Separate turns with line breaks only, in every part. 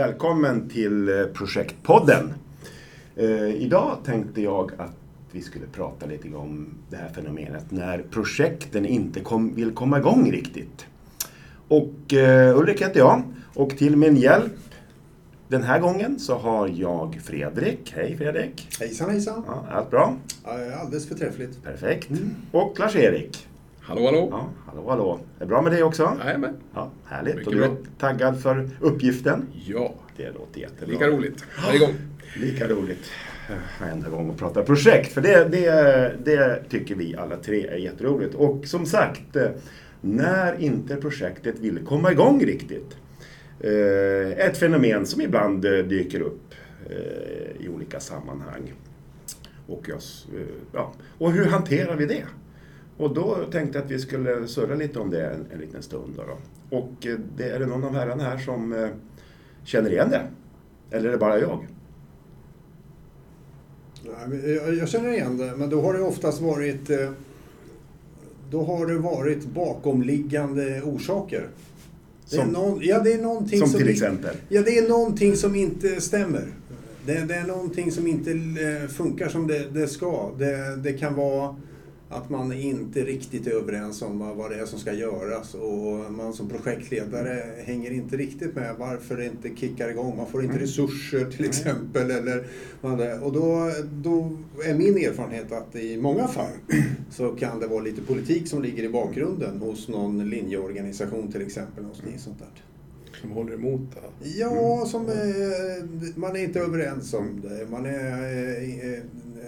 Välkommen till eh, Projektpodden. Eh, idag tänkte jag att vi skulle prata lite om det här fenomenet när projekten inte kom, vill komma igång riktigt. Och eh, Ulrik heter jag och till min hjälp den här gången så har jag Fredrik. Hej Fredrik!
Hejsan hejsan!
Ja, allt bra?
Alldeles förträffligt.
Perfekt. Och Lars-Erik.
Hallå, hallå!
Ja, hallå, hallå. Är det bra med dig också?
Jajamän.
Ja, härligt.
Mycket
och du är
bra.
taggad för uppgiften?
Ja,
Det låter jättebra.
lika roligt. Varje gång.
Lika roligt varenda gång att prata projekt. För det, det, det tycker vi alla tre är jätteroligt. Och som sagt, eh, när inte projektet vill komma igång riktigt. eh, Ett fenomen som ibland eh, dyker upp i olika sammanhang. Och, jag, ja. och hur hanterar vi det? Och då tänkte jag att vi skulle surra lite om det en, en liten stund. Då då. Och eh, det, är det någon av herrarna här som eh, känner igen det? Eller är det bara jag?
Jag jag känner igen det, men då har det oftast varit eh, då har det varit bakomliggande orsaker. Det är
Som-
någon, ja, det är någonting
Som
som
till exempel?
Ja, det är någonting som inte stämmer. Det, det är någonting som inte funkar som det, det ska. Det, det kan vara att man inte riktigt är överens om vad det är som ska göras och man som projektledare hänger inte riktigt med varför det inte kickar igång. Man får inte
Mm.
resurser till exempel. Eller och då, då är min erfarenhet att i många fall så kan det vara lite politik som ligger i bakgrunden hos någon linjeorganisation till exempel. Hos ni, sånt där.
Som håller emot det.
Ja, som eh, man är inte överens om det. Man är, eh, eh,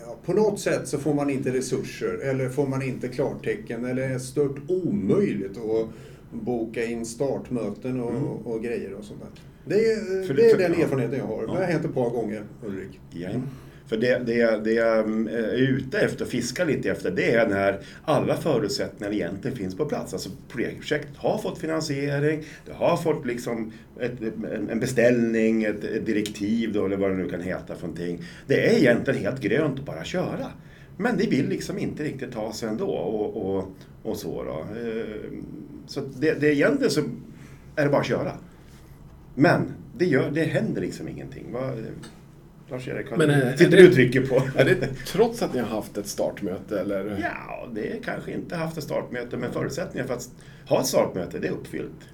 ja, på något sätt så får man inte resurser eller får man inte klartecken eller är stört omöjligt att boka in startmöten och, och grejer och sånt där. Det är, det
det-
är den
ja.
erfarenheten jag har. Det har
Ja.
hänt ett par gånger, Ulrik.
Ja. För det, det, det jag mm, eh, är ute efter, fiskar lite efter, det är när alla förutsättningar egentligen finns på plats. Alltså projektet har fått finansiering, det har fått liksom ett, en- beställning, ett, ett direktiv då, eller vad det nu kan heta för någonting. Det är egentligen helt grönt att bara köra. Men det vill liksom inte riktigt ta sig ändå och, och, och så då. Eh, så det, det egentligen så är det bara att köra. Men det, gör, det händer liksom ingenting. Lars-Erik, har
Men, eh,
sitter du och trycker på?
Är det trots att ni har haft ett startmöte eller?
Ja, det är kanske inte haft ett startmöte, men förutsättningar för att ha ett startmöte, det är uppfyllt.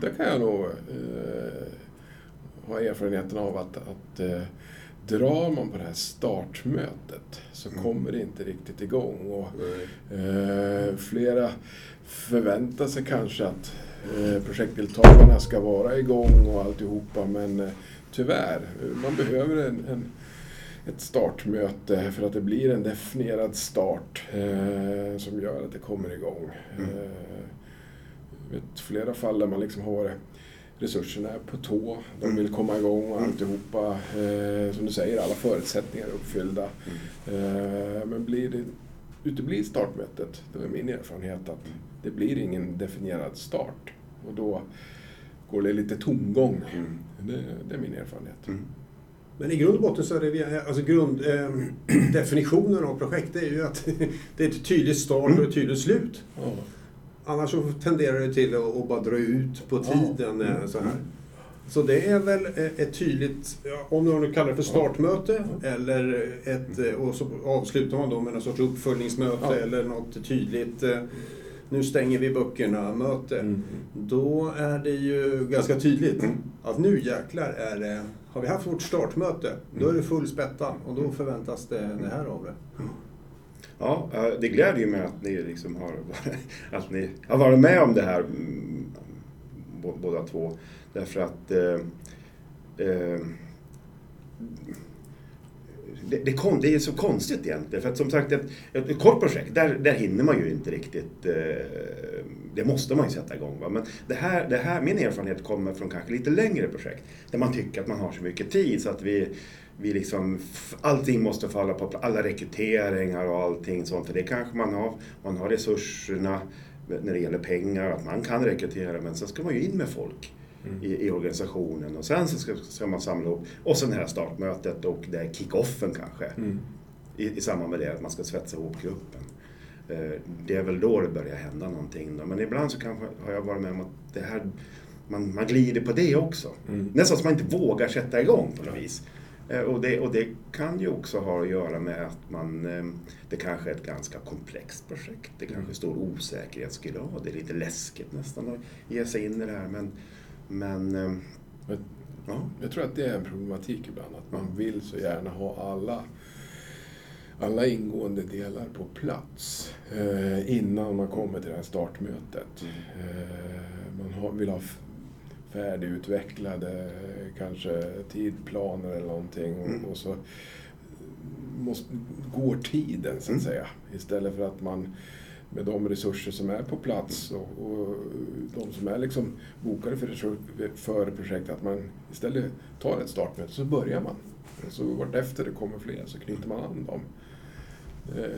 Det kan jag nog eh, ha erfarenheten av att, att eh, drar man på det här startmötet så
Mm.
kommer det inte riktigt igång. Och, eh, flera förväntar sig kanske att eh, projektdeltagarna ska vara igång och alltihopa men eh, tyvärr, man behöver en, en, ett startmöte för att det blir en definierad start eh, som gör att det kommer igång.
Mm.
Eh, vet flera fall där man liksom har varit resurserna är på tå, de vill komma igång och
Mm.
alltihopa. Eh, som du säger, alla förutsättningar är uppfyllda. Eh, men blir det, uteblir startmötet, det är min erfarenhet att det blir ingen definierad start. Och då går det lite tomgång.
Mm.
Det, det är min erfarenhet.
Mm.
Men i grund och botten så är det, vi- alltså grund, eh, definitionen av projekt är ju att det är ett tydligt start och ett tydligt slut.
Ja.
Annars så tenderar det till att, bara dra ut på
Ja.
tiden eh, så här. Så det är väl eh, ett tydligt, ja, om du nu kallar det för startmöte eller ett, eh, och så avslutar man då med någon sorts uppföljningsmöte
Ja.
eller något tydligt eh, nu stänger vi böckerna möte.
Mm.
Då är det ju ganska tydligt
Mm.
att nu jäklar är det, har vi haft vårt startmöte, då är det full spätta och då förväntas det, det här av det.
Ja, det gläder ju mig att ni, liksom har, att ni har varit med om det här mm, bå- båda två. Därför att eh, eh, det, det, kon, det är så konstigt egentligen. För att som sagt, ett, ett, ett kort projekt, där, där hinner man ju inte riktigt... Eh, det måste man ju sätta igång. Va? Men det här, det här, min erfarenhet kommer från kanske lite längre projekt. Där man tycker att man har så mycket tid så att vi, vi liksom, allting måste falla på plats. Alla rekryteringar och allting sånt. För det kanske man har. Man har resurserna när det gäller pengar, att man kan rekrytera. Men sen ska man ju in med folk i, i organisationen och sen så ska, ska man samla ihop. Och sen det här startmötet och det här kick-offen kanske.
Mm.
I, I samband med det, att man ska svetsa ihop gruppen. Eh, Det är väl då det börjar hända någonting. Då. Men ibland så kanske har jag varit med om att det här, man, man glider på det också.
Mm.
Nästan som man inte vågar sätta igång på något vis. Eh, Och det, och det kan ju också ha att göra med att man, eh, det kanske är ett ganska komplext projekt. Det kanske är stor osäkerhetsgrad. Det är lite läskigt nästan att ge sig in i det här. Men, men eh,
Men
ja.
Jag tror att det är en problematik ibland, att man vill så gärna ha alla, alla ingående delar på plats eh, innan man kommer till det här startmötet. Eh, man har, vill ha färdigutvecklade kanske tidplaner eller någonting
Mm.
och, och så måste, går tiden så att
Mm.
säga. Istället för att man med de resurser som är på plats och, och de som är liksom bokade för, för projektet, att man istället tar ett startmöte så börjar man. Så vartefter det kommer fler så knyter man an dem. Eh,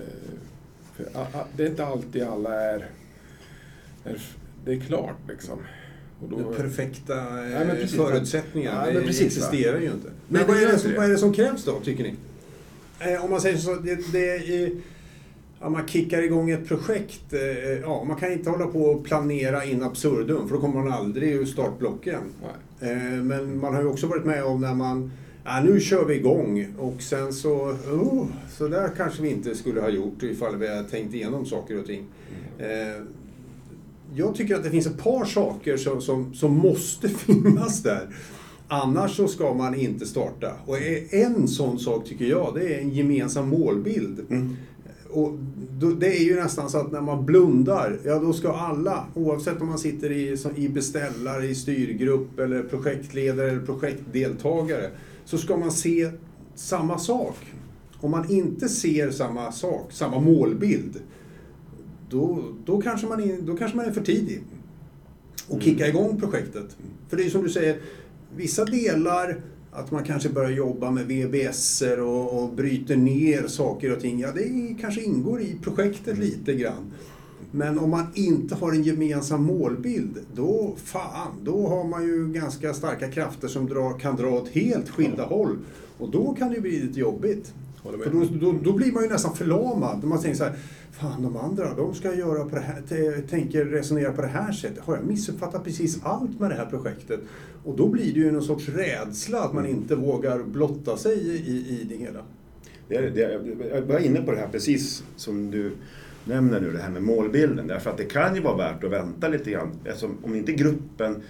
för det är inte alltid alla är, är det är klart liksom. Och då,
Den perfekta eh,
Ja, men precis.
förutsättningar
Ja, men
det
precis, va?
existerar ju inte. Men
det
vad är, det som, vad är det som krävs då, tycker ni? Eh, om man säger så, det, det är, ja, man kickar igång ett projekt. Eh, ja, man kan inte hålla på och planera in absurdum, för då kommer man aldrig ur startblocken.
nej.
Eh, men man har ju också varit med om när man Ja, nu kör vi igång och sen så, oh, så där kanske vi inte skulle ha gjort ifall vi hade tänkt igenom saker och ting. Eh, jag tycker att det finns ett par saker som, som, som måste finnas där. Annars så ska man inte starta. Och en sån sak tycker jag, det är en gemensam målbild.
Mm.
Och det är ju nästan så att när man blundar, ja då ska alla, oavsett om man sitter i, i beställare, i styrgrupp eller projektledare eller projektdeltagare, så ska man se samma sak. Om man inte ser samma sak, samma målbild, då, då, kanske, man är, då kanske man är för tidig. Och kicka igång projektet. För det är som du säger, vissa delar, att man kanske börjar jobba med VBS och, och bryter ner saker och ting, ja det kanske ingår i projektet lite grann. Men om man inte har en gemensam målbild, då fan, då har man ju ganska starka krafter som drar, kan dra åt helt skilda håll. Och då kan det bli lite jobbigt. För då, då, då blir man ju nästan förlamad. Man tänker så här, fan de andra, de ska göra på det här, tänker resonera på det här sättet. Har jag missuppfattat precis allt med det här projektet? Och då blir det ju någon sorts rädsla att man inte vågar blotta sig i, i, det hela.
Det, är- det, jag var inne på det här precis som du nämner nu, det här med målbilden. Därför att det kan ju vara värt att vänta lite grann. Eftersom, om inte gruppen,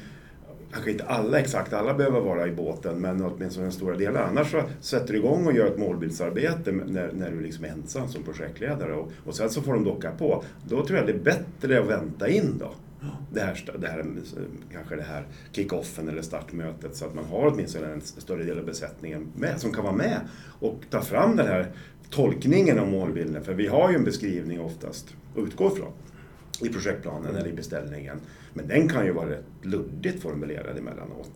kanske inte alla exakt, alla behöver vara i båten, men åtminstone den stora delen. Annars så sätter du igång och gör ett målbildsarbete när, när du liksom är ensam som projektledare och, och sen så får de docka på. Då tror jag det är bättre att vänta in då. Det här, det här, kanske det här kick-offen eller startmötet så att man har åtminstone en större del av besättningen med, som kan vara med och ta fram den här tolkningen av målbilden. För vi har ju en beskrivning oftast att utgå ifrån i projektplanen eller i beställningen. Men den kan ju vara rätt luddigt formulerad emellanåt.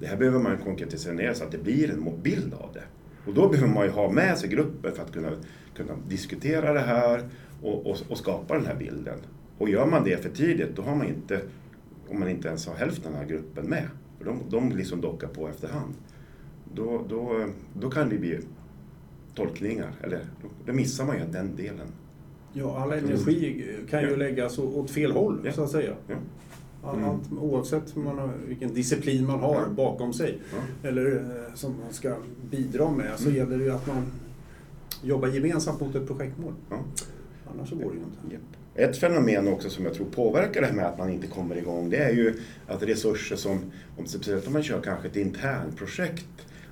Det här behöver man konkretisera ner så att det blir en bild av det. Och då behöver man ju ha med sig gruppen för att kunna, kunna diskutera det här och, och, och skapa den här bilden. Och gör man det för tidigt, då har man inte, om man inte ens har hälften av gruppen med, för de, de liksom dockar på efterhand, då, då, då kan det bli tolkningar, eller då missar man ju den delen.
Ja, all energi kan ju läggas åt fel håll, så att säga.
Ja.
Allt,
Mm.
oavsett man har, vilken disciplin man har
Ja.
bakom sig,
Ja.
eller eh, som man ska bidra med, så
Mm.
gäller det ju att man jobbar gemensamt mot ett projektmål.
Ja.
Annars så går det ju inte.
Japp. Ett fenomen också som jag tror påverkar det här med att man inte kommer igång, det är ju att resurser som, om speciellt om man kör kanske ett internprojekt,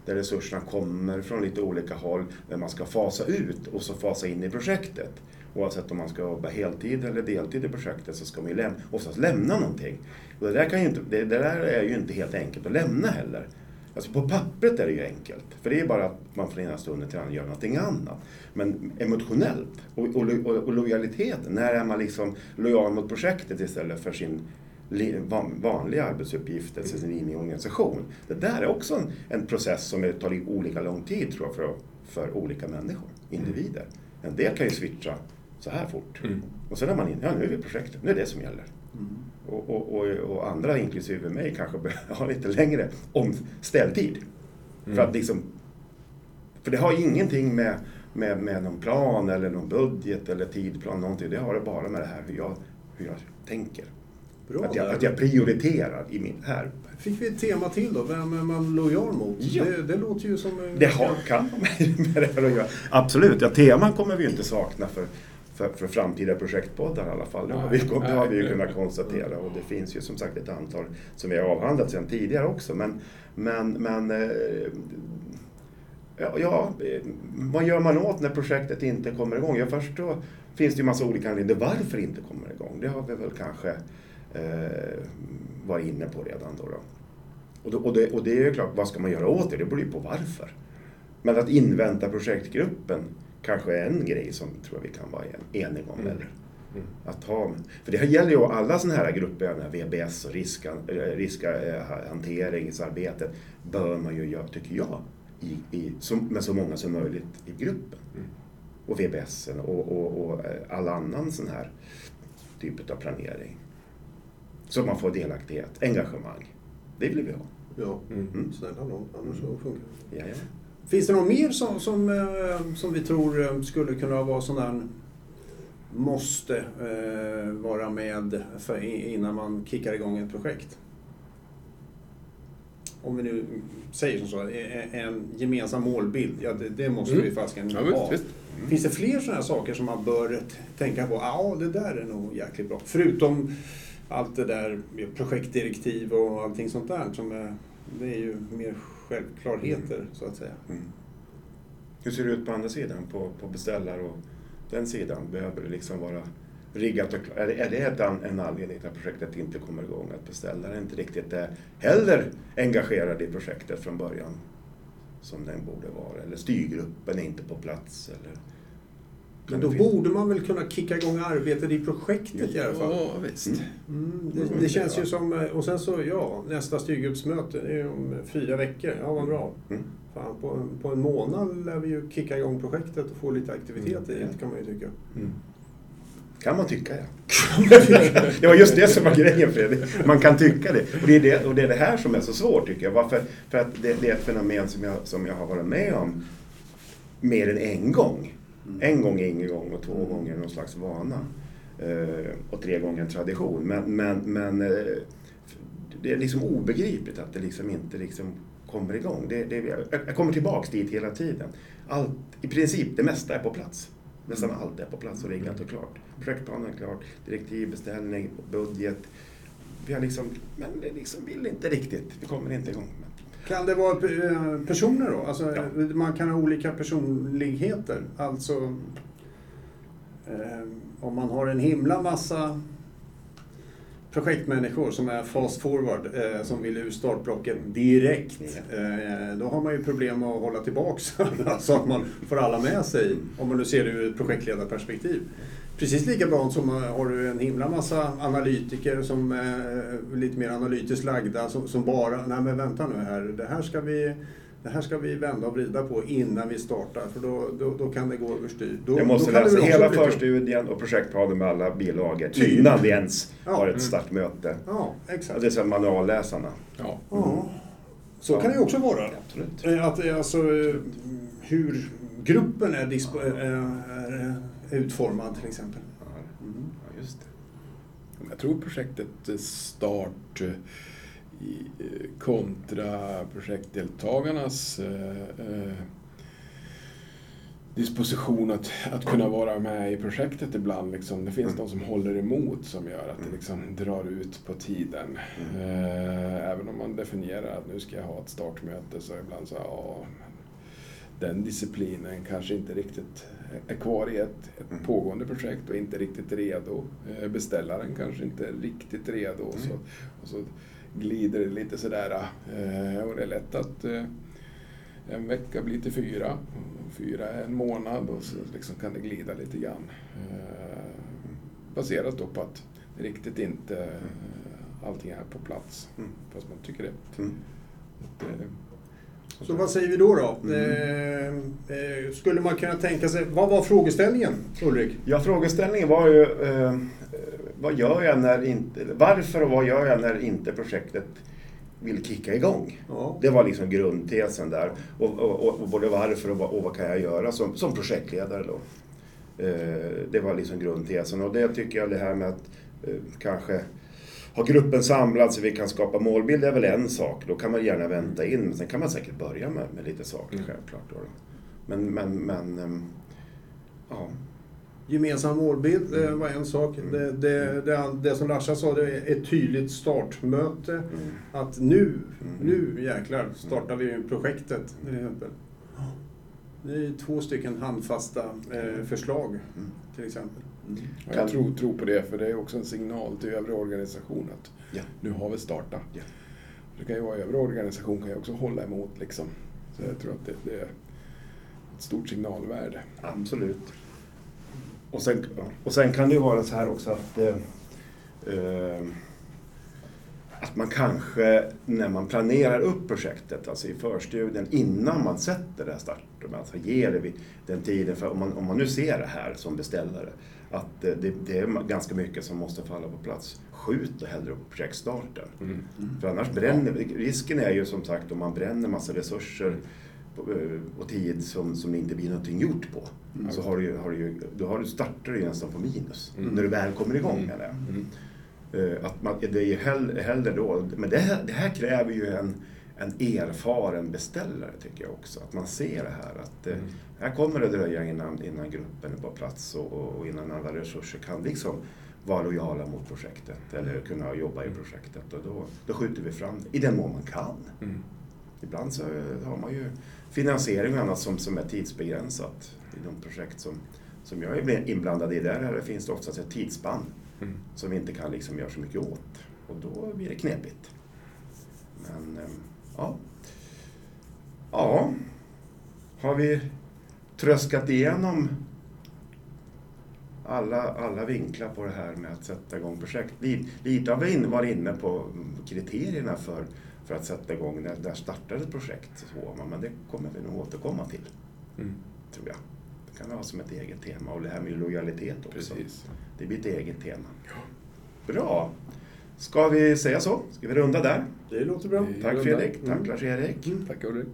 där resurserna kommer från lite olika håll, där man ska fasa ut och så fasa in i projektet. Oavsett om man ska jobba heltid eller deltid i projektet så ska man ju läm- oftast lämna någonting. Och det, där kan ju inte, det, det där är ju inte helt enkelt att lämna heller. Alltså på pappret är det ju enkelt, för det är bara att man från ena stunden till andra gör någonting annat. Men emotionellt och, och, och, och lojaliteten, när är man liksom lojal mot projektet istället för sin li- van- vanliga arbetsuppgifter, alltså sin in i organisation. Det där är också en, en process som tar olika lång tid tror jag för, för olika människor, individer. En del kan ju switcha så här fort.
Mm.
Och sen är man inne, ja nu är vi i projektet, nu är det som gäller. Och, och, och, och andra, inklusive mig, kanske behöver ha lite längre omställtid. För att liksom... För det har ingenting med, med, med någon plan eller någon budget eller tidplan, någonting. Det har det bara med det här hur jag, hur jag tänker.
Bra
att, jag,
där.
att jag prioriterar i min, här.
Fick vi ett tema till då? Vem är man lojal mot?
Ja.
Det, det låter ju som... en
Det har, kan ha med med det här att göra. Absolut, ja, teman kommer vi ju inte sakna för, för, för framtida projektpoddar i alla fall. Det har vi, det har vi ju kunnat konstatera och det finns ju som sagt ett antal som vi har avhandlat sedan tidigare också. Men, men, men eh, ja, ja, eh, vad gör man åt när projektet inte kommer igång? Ja, först då finns det ju massa olika anledningar varför det inte kommer igång. Det har vi väl kanske eh, varit inne på redan då. då. Och, då, och, det, och det är ju klart, vad ska man göra åt det? Det beror ju på varför. Men att invänta projektgruppen kanske är en grej som tror jag vi kan vara en- eniga om.
Mm.
Eller?
Mm.
Att ha, för det här gäller ju alla sådana här grupper, VBS och risk, riskhanteringsarbetet bör man ju göra, tycker jag, i, i, som, med så många som möjligt i gruppen.
Mm.
Och VBS och, och, och eh, all annan sån här typ av planering. Så man får delaktighet, engagemang. Det vill vi ha.
Ja,
Mm.
Snälla nån. Annars så funkar det.
Jajamän.
Finns det något mer som, som, eh, som vi tror eh, skulle kunna vara sån där måste eh, vara med innan man kickar igång ett projekt? Om vi nu säger som så, eh, en gemensam målbild, ja det, det måste
Mm.
vi fasiken
Ja,
ha.
visst. Mm.
Finns det fler sådana saker som man bör tänka på? Ja, det där är nog jäkligt bra. Förutom allt det där projektdirektiv och allting sånt där som är, det är ju mer självklarheter så att säga.
Mm. Hur ser det ut på andra sidan, på, på beställar och den sidan? Behöver det liksom vara riggat och klart? Är det, är det en anledning till att projektet inte kommer igång? Att beställaren inte riktigt är heller engagerad i projektet från början som den borde vara? Eller styrgruppen är inte på plats? Eller
men då
det
borde man väl kunna kicka igång arbetet i projektet i alla fall?
Ja, visst.
Mm.
Mm, det, det känns ju som, och sen så, ja, nästa styrgruppsmöte det är om fyra veckor. Ja, vad bra.
Mm.
Fan, på, en- på en månad lär vi ju kicka igång projektet och få lite aktivitet
Mm,
i det kan man ju tycka.
Mm.
Kan man tycka, ja. det var just det som var grejen Fredrik. Man kan tycka det. Och det är det, och det, är det här som är så svårt tycker jag. Varför? För att det, det är ett fenomen som jag, som jag har varit med om mer än en gång. En gång är ingen gång och två gånger är någon slags vana. Eh, och tre gånger en tradition. Men, men, men eh, det är liksom obegripligt att det liksom inte liksom kommer igång. Det, det, jag, jag kommer tillbaks dit hela tiden. Allt, I princip det mesta är på plats. Nästan allt är på plats och riggat och klart. Projektplanen är klart, direktiv, beställning, budget. Vi har liksom, men det liksom vill inte riktigt. Vi kommer inte igång.
Kan det vara eh, personer då? Alltså,
Ja.
Man kan ha olika personligheter. Alltså eh, om man har en himla massa projektmänniskor som är fast forward, eh, som vill ur startblocket direkt. Eh, då har man ju problem att hålla tillbaks så att man får alla med sig, om man nu ser det ur ett projektledarperspektiv. Precis likadant som eh, har du en himla massa analytiker som är lite mer analytiskt lagda som, som bara, nej men vänta nu här, det här ska vi det här ska vi vända och vrida på innan vi startar för då, då, då kan det gå överstyr. Då,
Jag måste läsa hela förstudien och projektplanen med alla bilagor
Typ.
innan vi ens
Ja.
har ett
Mm.
startmöte.
Ja, exakt.
Det är som manualläsarna.
Ja.
Ja. Så
Ja.
kan det ju också vara.
Absolut.
Eh, Att eh, alltså eh, hur gruppen är, dispo- eh, är eh, utformad till exempel.
Ja,
Mm.
ja, just det.
Jag tror projektet eh, start eh, i, eh, kontra projektdeltagarnas disposition att, att kunna vara med i projektet ibland. Liksom. Det finns
Mm.
de som håller emot som gör att det
Mm.
liksom drar ut på tiden.
Mm.
Eh, även om man definierar att nu ska jag ha ett startmöte så ibland så, ja, den disciplinen kanske inte riktigt är kvar i ett, ett
Mm.
pågående projekt och inte riktigt redo. Eh, Beställaren kanske inte är riktigt redo. Och så,
Mm.
och så glider det lite sådär. eh, Och det är lätt att eh, en vecka blir till fyra. Fyra är en månad och så liksom kan det glida lite grann. Eh, Baserat då på att riktigt inte eh, allting är på plats.
Mm.
Fast man tycker det.
Så vad säger vi då? då?
Mm.
Eh, eh, skulle man kunna tänka sig, vad var frågeställningen Ulrik?
Ja, frågeställningen var ju eh, vad gör jag när inte, varför och vad gör jag när inte projektet vill kicka igång?
Ja.
Det var liksom grundtesen där. Och, och, och, och både varför och vad, och vad kan jag göra som, som projektledare då? Eh, det var liksom grundtesen och det tycker jag det här med att eh, kanske har gruppen samlad så vi kan skapa målbild är väl en sak. Då kan man gärna vänta in, men sen kan man säkert börja med, med lite saker
Mm.
självklart. Då. Men, men, men ehm, ja.
Gemensam målbild eh, var en sak.
Mm.
Det, det, det, det som Larsa sa, det är ett tydligt startmöte.
Mm.
Att nu,
Mm.
nu jäklar startar vi projektet till exempel. Det är två stycken handfasta eh, förslag
Mm.
till exempel.
Ja, jag tror, tror på det, för det är också en signal till övrig organisation att
Ja.
nu har vi startat.
Ja.
Det kan ju vara övrig organisation kan ju också hålla emot liksom. Så jag tror att det, det är ett stort signalvärde.
Absolut. Och sen, och sen kan det ju vara så här också att eh, eh, att man kanske när man planerar upp projektet, alltså i förstudien, innan man sätter det här startdatumet, alltså ger det den tiden, för om man, om man nu ser det här som beställare, att eh, det, det är ganska mycket som måste falla på plats. Skjut då hellre upp projektstarten.
Mm.
För annars bränner Risken är ju som sagt om man bränner massa resurser eh, och tid som, som det inte blir någonting gjort på.
Mm.
Så har du, har du, då har du startar du nästan på minus.
Mm.
När du väl kommer igång
Mm.
med det.
Mm.
Eh, Att man, det är ju hell, hellre då, men det här, det här kräver ju en, en erfaren beställare tycker jag också. Att man ser det här. Att eh,
Mm.
här kommer det dröja innan, innan gruppen är på plats och, och, innan alla resurser kan liksom vara lojala mot projektet eller kunna jobba i projektet. Och då, då skjuter vi fram det, i den mån man kan.
Mm.
Ibland så har man ju finansiering och annat som, som är tidsbegränsat i de projekt som, som jag är inblandad i. Där finns det oftast ett tidsspann
Mm.
som vi inte kan liksom göra så mycket åt. Och då blir det knepigt. Men ehm, ja. Ja. Har vi tröskat igenom alla, alla vinklar på det här med att sätta igång projekt? Lite, har vi in- varit inne på kriterierna för, för att sätta igång när, när startar ett projekt. Så, men det kommer vi nog återkomma till,
Mm.
tror jag. Det kan vi ha som ett eget tema. Och det här med lojalitet också.
Precis.
Det blir ett eget tema. Bra. Ska vi säga så? Ska vi runda där?
Det låter bra.
Tack. Fredrik. Tack
Mm.
Lars-Erik.
Tack Ulrik.